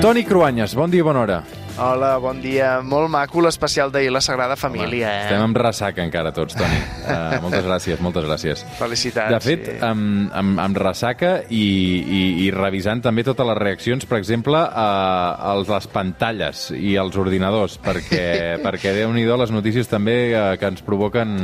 Toni Cruanyes, bon dia i bona hora. Hola, bon dia. Molt maco l'especial d'ahir, la Sagrada Família, eh? Estem amb ressaca encara tots, Toni. Uh, moltes gràcies, moltes gràcies. Felicitats. De fet, sí. amb, amb, amb ressaca i, i, i revisant també totes les reaccions, per exemple, a, a les pantalles i als ordinadors, perquè, perquè déu-n'hi-do les notícies també eh, que ens provoquen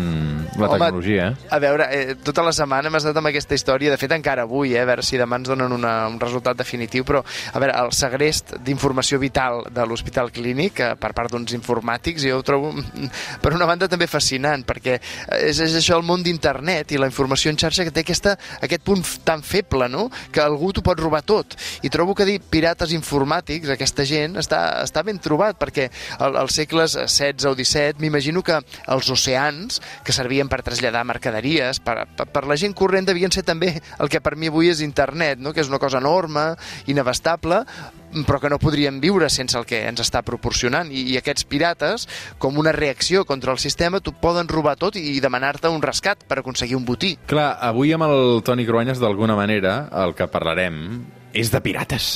la Home, tecnologia. Eh? A veure, eh, tota la setmana hem estat amb aquesta història, de fet encara avui, eh, a veure si demà ens donen una, un resultat definitiu, però a veure, el segrest d'informació vital de l'Hospital Clínic eh, per part d'uns informàtics, jo ho trobo mm, per una banda també fascinant, perquè eh, és, és això el món d'internet i la informació en xarxa que té aquesta, aquest punt tan feble, no?, que algú t'ho pot robar tot. I trobo que dir pirates informàtics, aquesta gent, està, està ben trobat, perquè al, als segles XVI o XVII m'imagino que els oceans, que servien per traslladar mercaderies, per, per, per la gent corrent devien ser també el que per mi avui és internet, no? que és una cosa enorme, inabastable, però que no podríem viure sense el que ens està proporcionant. I, i aquests pirates, com una reacció contra el sistema, t'ho poden robar tot i demanar-te un rescat per aconseguir un botí. Clar, avui amb el Toni Cruanyes, d'alguna manera, el que parlarem és de pirates.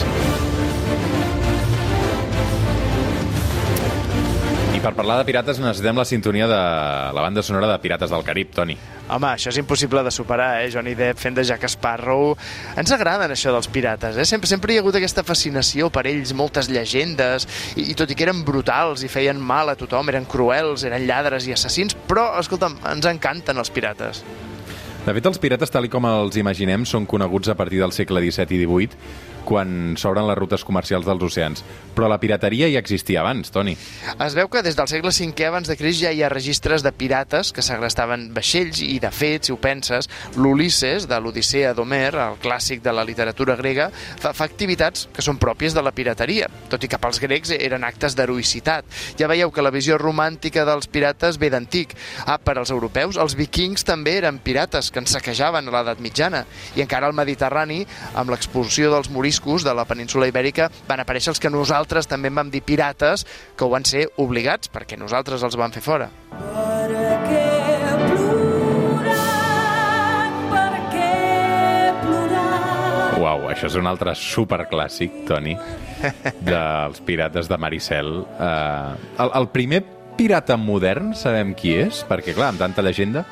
I per parlar de pirates necessitem la sintonia de la banda sonora de Pirates del Carib, Toni. Home, això és impossible de superar, eh? Johnny Depp fent de Jack Sparrow. Ens agraden això dels pirates, eh? Sempre, sempre hi ha hagut aquesta fascinació per ells, moltes llegendes, i, i tot i que eren brutals i feien mal a tothom, eren cruels, eren lladres i assassins, però, escolta'm, ens encanten els pirates. De fet, els pirates, tal com els imaginem, són coneguts a partir del segle XVII i XVIII, quan s'obren les rutes comercials dels oceans. Però la pirateria ja existia abans, Toni. Es veu que des del segle V abans de Crist ja hi ha registres de pirates que segrestaven vaixells i, de fet, si ho penses, l'Ulisses, de l'Odissea d'Homer, el clàssic de la literatura grega, fa, fa activitats que són pròpies de la pirateria, tot i que pels grecs eren actes d'heroïcitat. Ja veieu que la visió romàntica dels pirates ve d'antic. Ah, per als europeus, els vikings també eren pirates que ens saquejaven a l'edat mitjana. I encara al Mediterrani, amb l'expulsió dels moriscos de la península ibèrica, van aparèixer els que nosaltres també en vam dir pirates, que ho van ser obligats, perquè nosaltres els vam fer fora. Per què plorar? Per què plorar? Uau, això és un altre superclàssic, Toni, dels pirates de Maricel. Uh, el, el primer pirata modern, sabem qui és? Perquè, clar, amb tanta llegenda...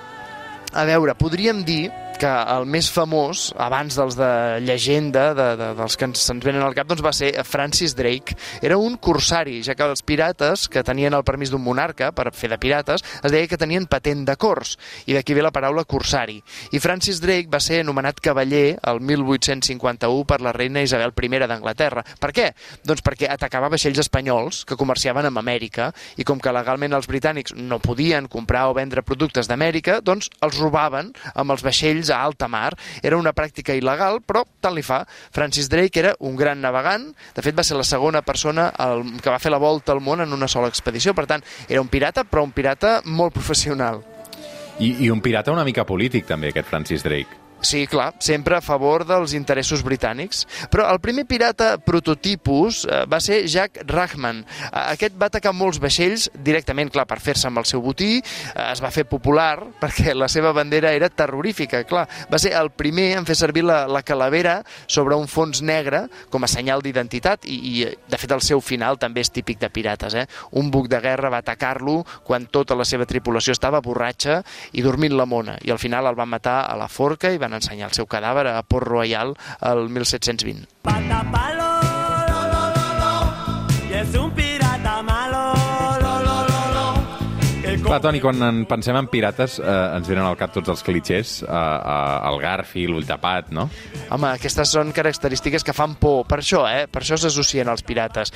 A veure, podríem dir que el més famós, abans dels de llegenda, de, de, dels que ens, se'ns venen al cap, doncs va ser Francis Drake. Era un corsari, ja que els pirates, que tenien el permís d'un monarca per fer de pirates, es deia que tenien patent de cors, i d'aquí ve la paraula corsari. I Francis Drake va ser anomenat cavaller el 1851 per la reina Isabel I d'Anglaterra. Per què? Doncs perquè atacava vaixells espanyols que comerciaven amb Amèrica, i com que legalment els britànics no podien comprar o vendre productes d'Amèrica, doncs els robaven amb els vaixells a alta mar. Era una pràctica il·legal, però tant li fa. Francis Drake era un gran navegant, de fet va ser la segona persona el, que va fer la volta al món en una sola expedició, per tant, era un pirata, però un pirata molt professional. I, I un pirata una mica polític, també, aquest Francis Drake. Sí, clar, sempre a favor dels interessos britànics. Però el primer pirata prototipus eh, va ser Jack Rahman. Eh, Aquest va atacar molts vaixells directament, clar, per fer-se amb el seu botí. Eh, Es va fer popular perquè la seva bandera era terrorífica, clar. Va ser el primer en fer servir la, la calavera sobre un fons negre com a senyal d'identitat i, i, de fet, el seu final també és típic de pirates. Eh? Un buc de guerra va atacar-lo quan tota la seva tripulació estava borratxa i dormint la mona. I al final el van matar a la forca i van ensenyar el seu cadàver a Port Royal el 1720. Pata Clar, Toni, quan en pensem en pirates eh, ens venen al cap tots els clitxers, eh, eh, el garfi, l'ull tapat, no? Home, aquestes són característiques que fan por. Per això, eh? Per això s'associen als pirates.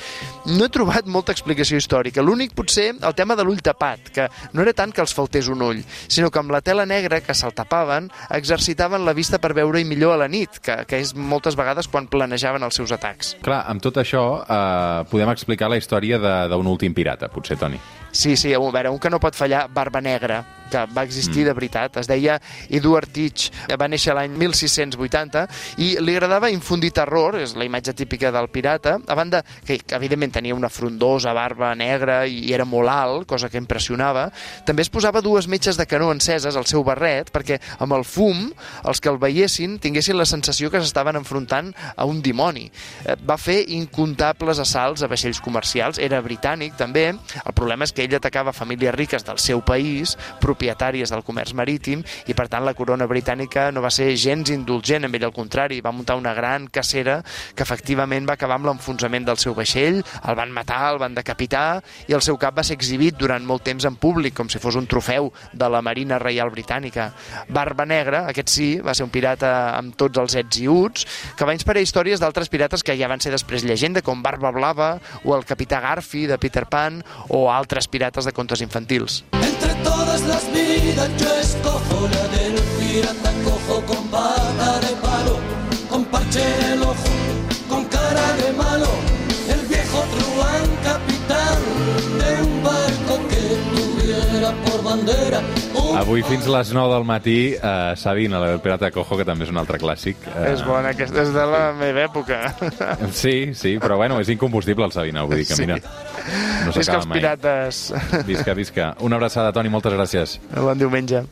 No he trobat molta explicació històrica. L'únic, potser, el tema de l'ull tapat, que no era tant que els faltés un ull, sinó que amb la tela negra que se'l tapaven, exercitaven la vista per veure-hi millor a la nit, que, que és moltes vegades quan planejaven els seus atacs. Clar, amb tot això eh, podem explicar la història de- d'un últim pirata, potser, Toni. Sí, sí, a veure, un que no pot fallar, Barba Negra. Que va existir de veritat. Es deia Edward Teach, va néixer l'any 1680 i li agradava infundir terror, és la imatge típica del pirata, a banda que, que evidentment tenia una frondosa barba negra i era molt alt, cosa que impressionava. També es posava dues metges de canó enceses al seu barret perquè amb el fum els que el veiessin tinguessin la sensació que s'estaven enfrontant a un dimoni. Eh, Va fer incomptables assalts a vaixells comercials, era britànic també, el problema és que ell atacava famílies riques del seu país, propietàries del comerç marítim, i per tant la corona britànica no va ser gens indulgent amb ell, al contrari, va muntar una gran cacera que efectivament va acabar amb l'enfonsament del seu vaixell, el van matar, el van decapitar, i el seu cap va ser exhibit durant molt temps en públic, com si fos un trofeu de la Marina Reial Britànica. Barba Negra, aquest sí, va ser un pirata amb tots els ets i uts, que va inspirar històries d'altres pirates que ja van ser després llegenda, com Barba Blava o el Capità Garfi de Peter Pan o altres pirates de contes infantils. Las vidas yo escojo la del pirata cojo con bata de palo, con parche en el ojo, con cara de malo, el viejo truán capitán de un barco que tuviera por bandera Avui fins a les 9 del matí, eh, Sabina, la del Pirata Cojo, que també és un altre clàssic. Eh, És bona, aquesta és de la meva època. Sí, sí, però bueno, és incombustible el Sabina, vull dir que Sí. mira, no Visca s'acaba els mai. pirates. Visca, visca. Una abraçada, Toni, moltes gràcies. Bon diumenge.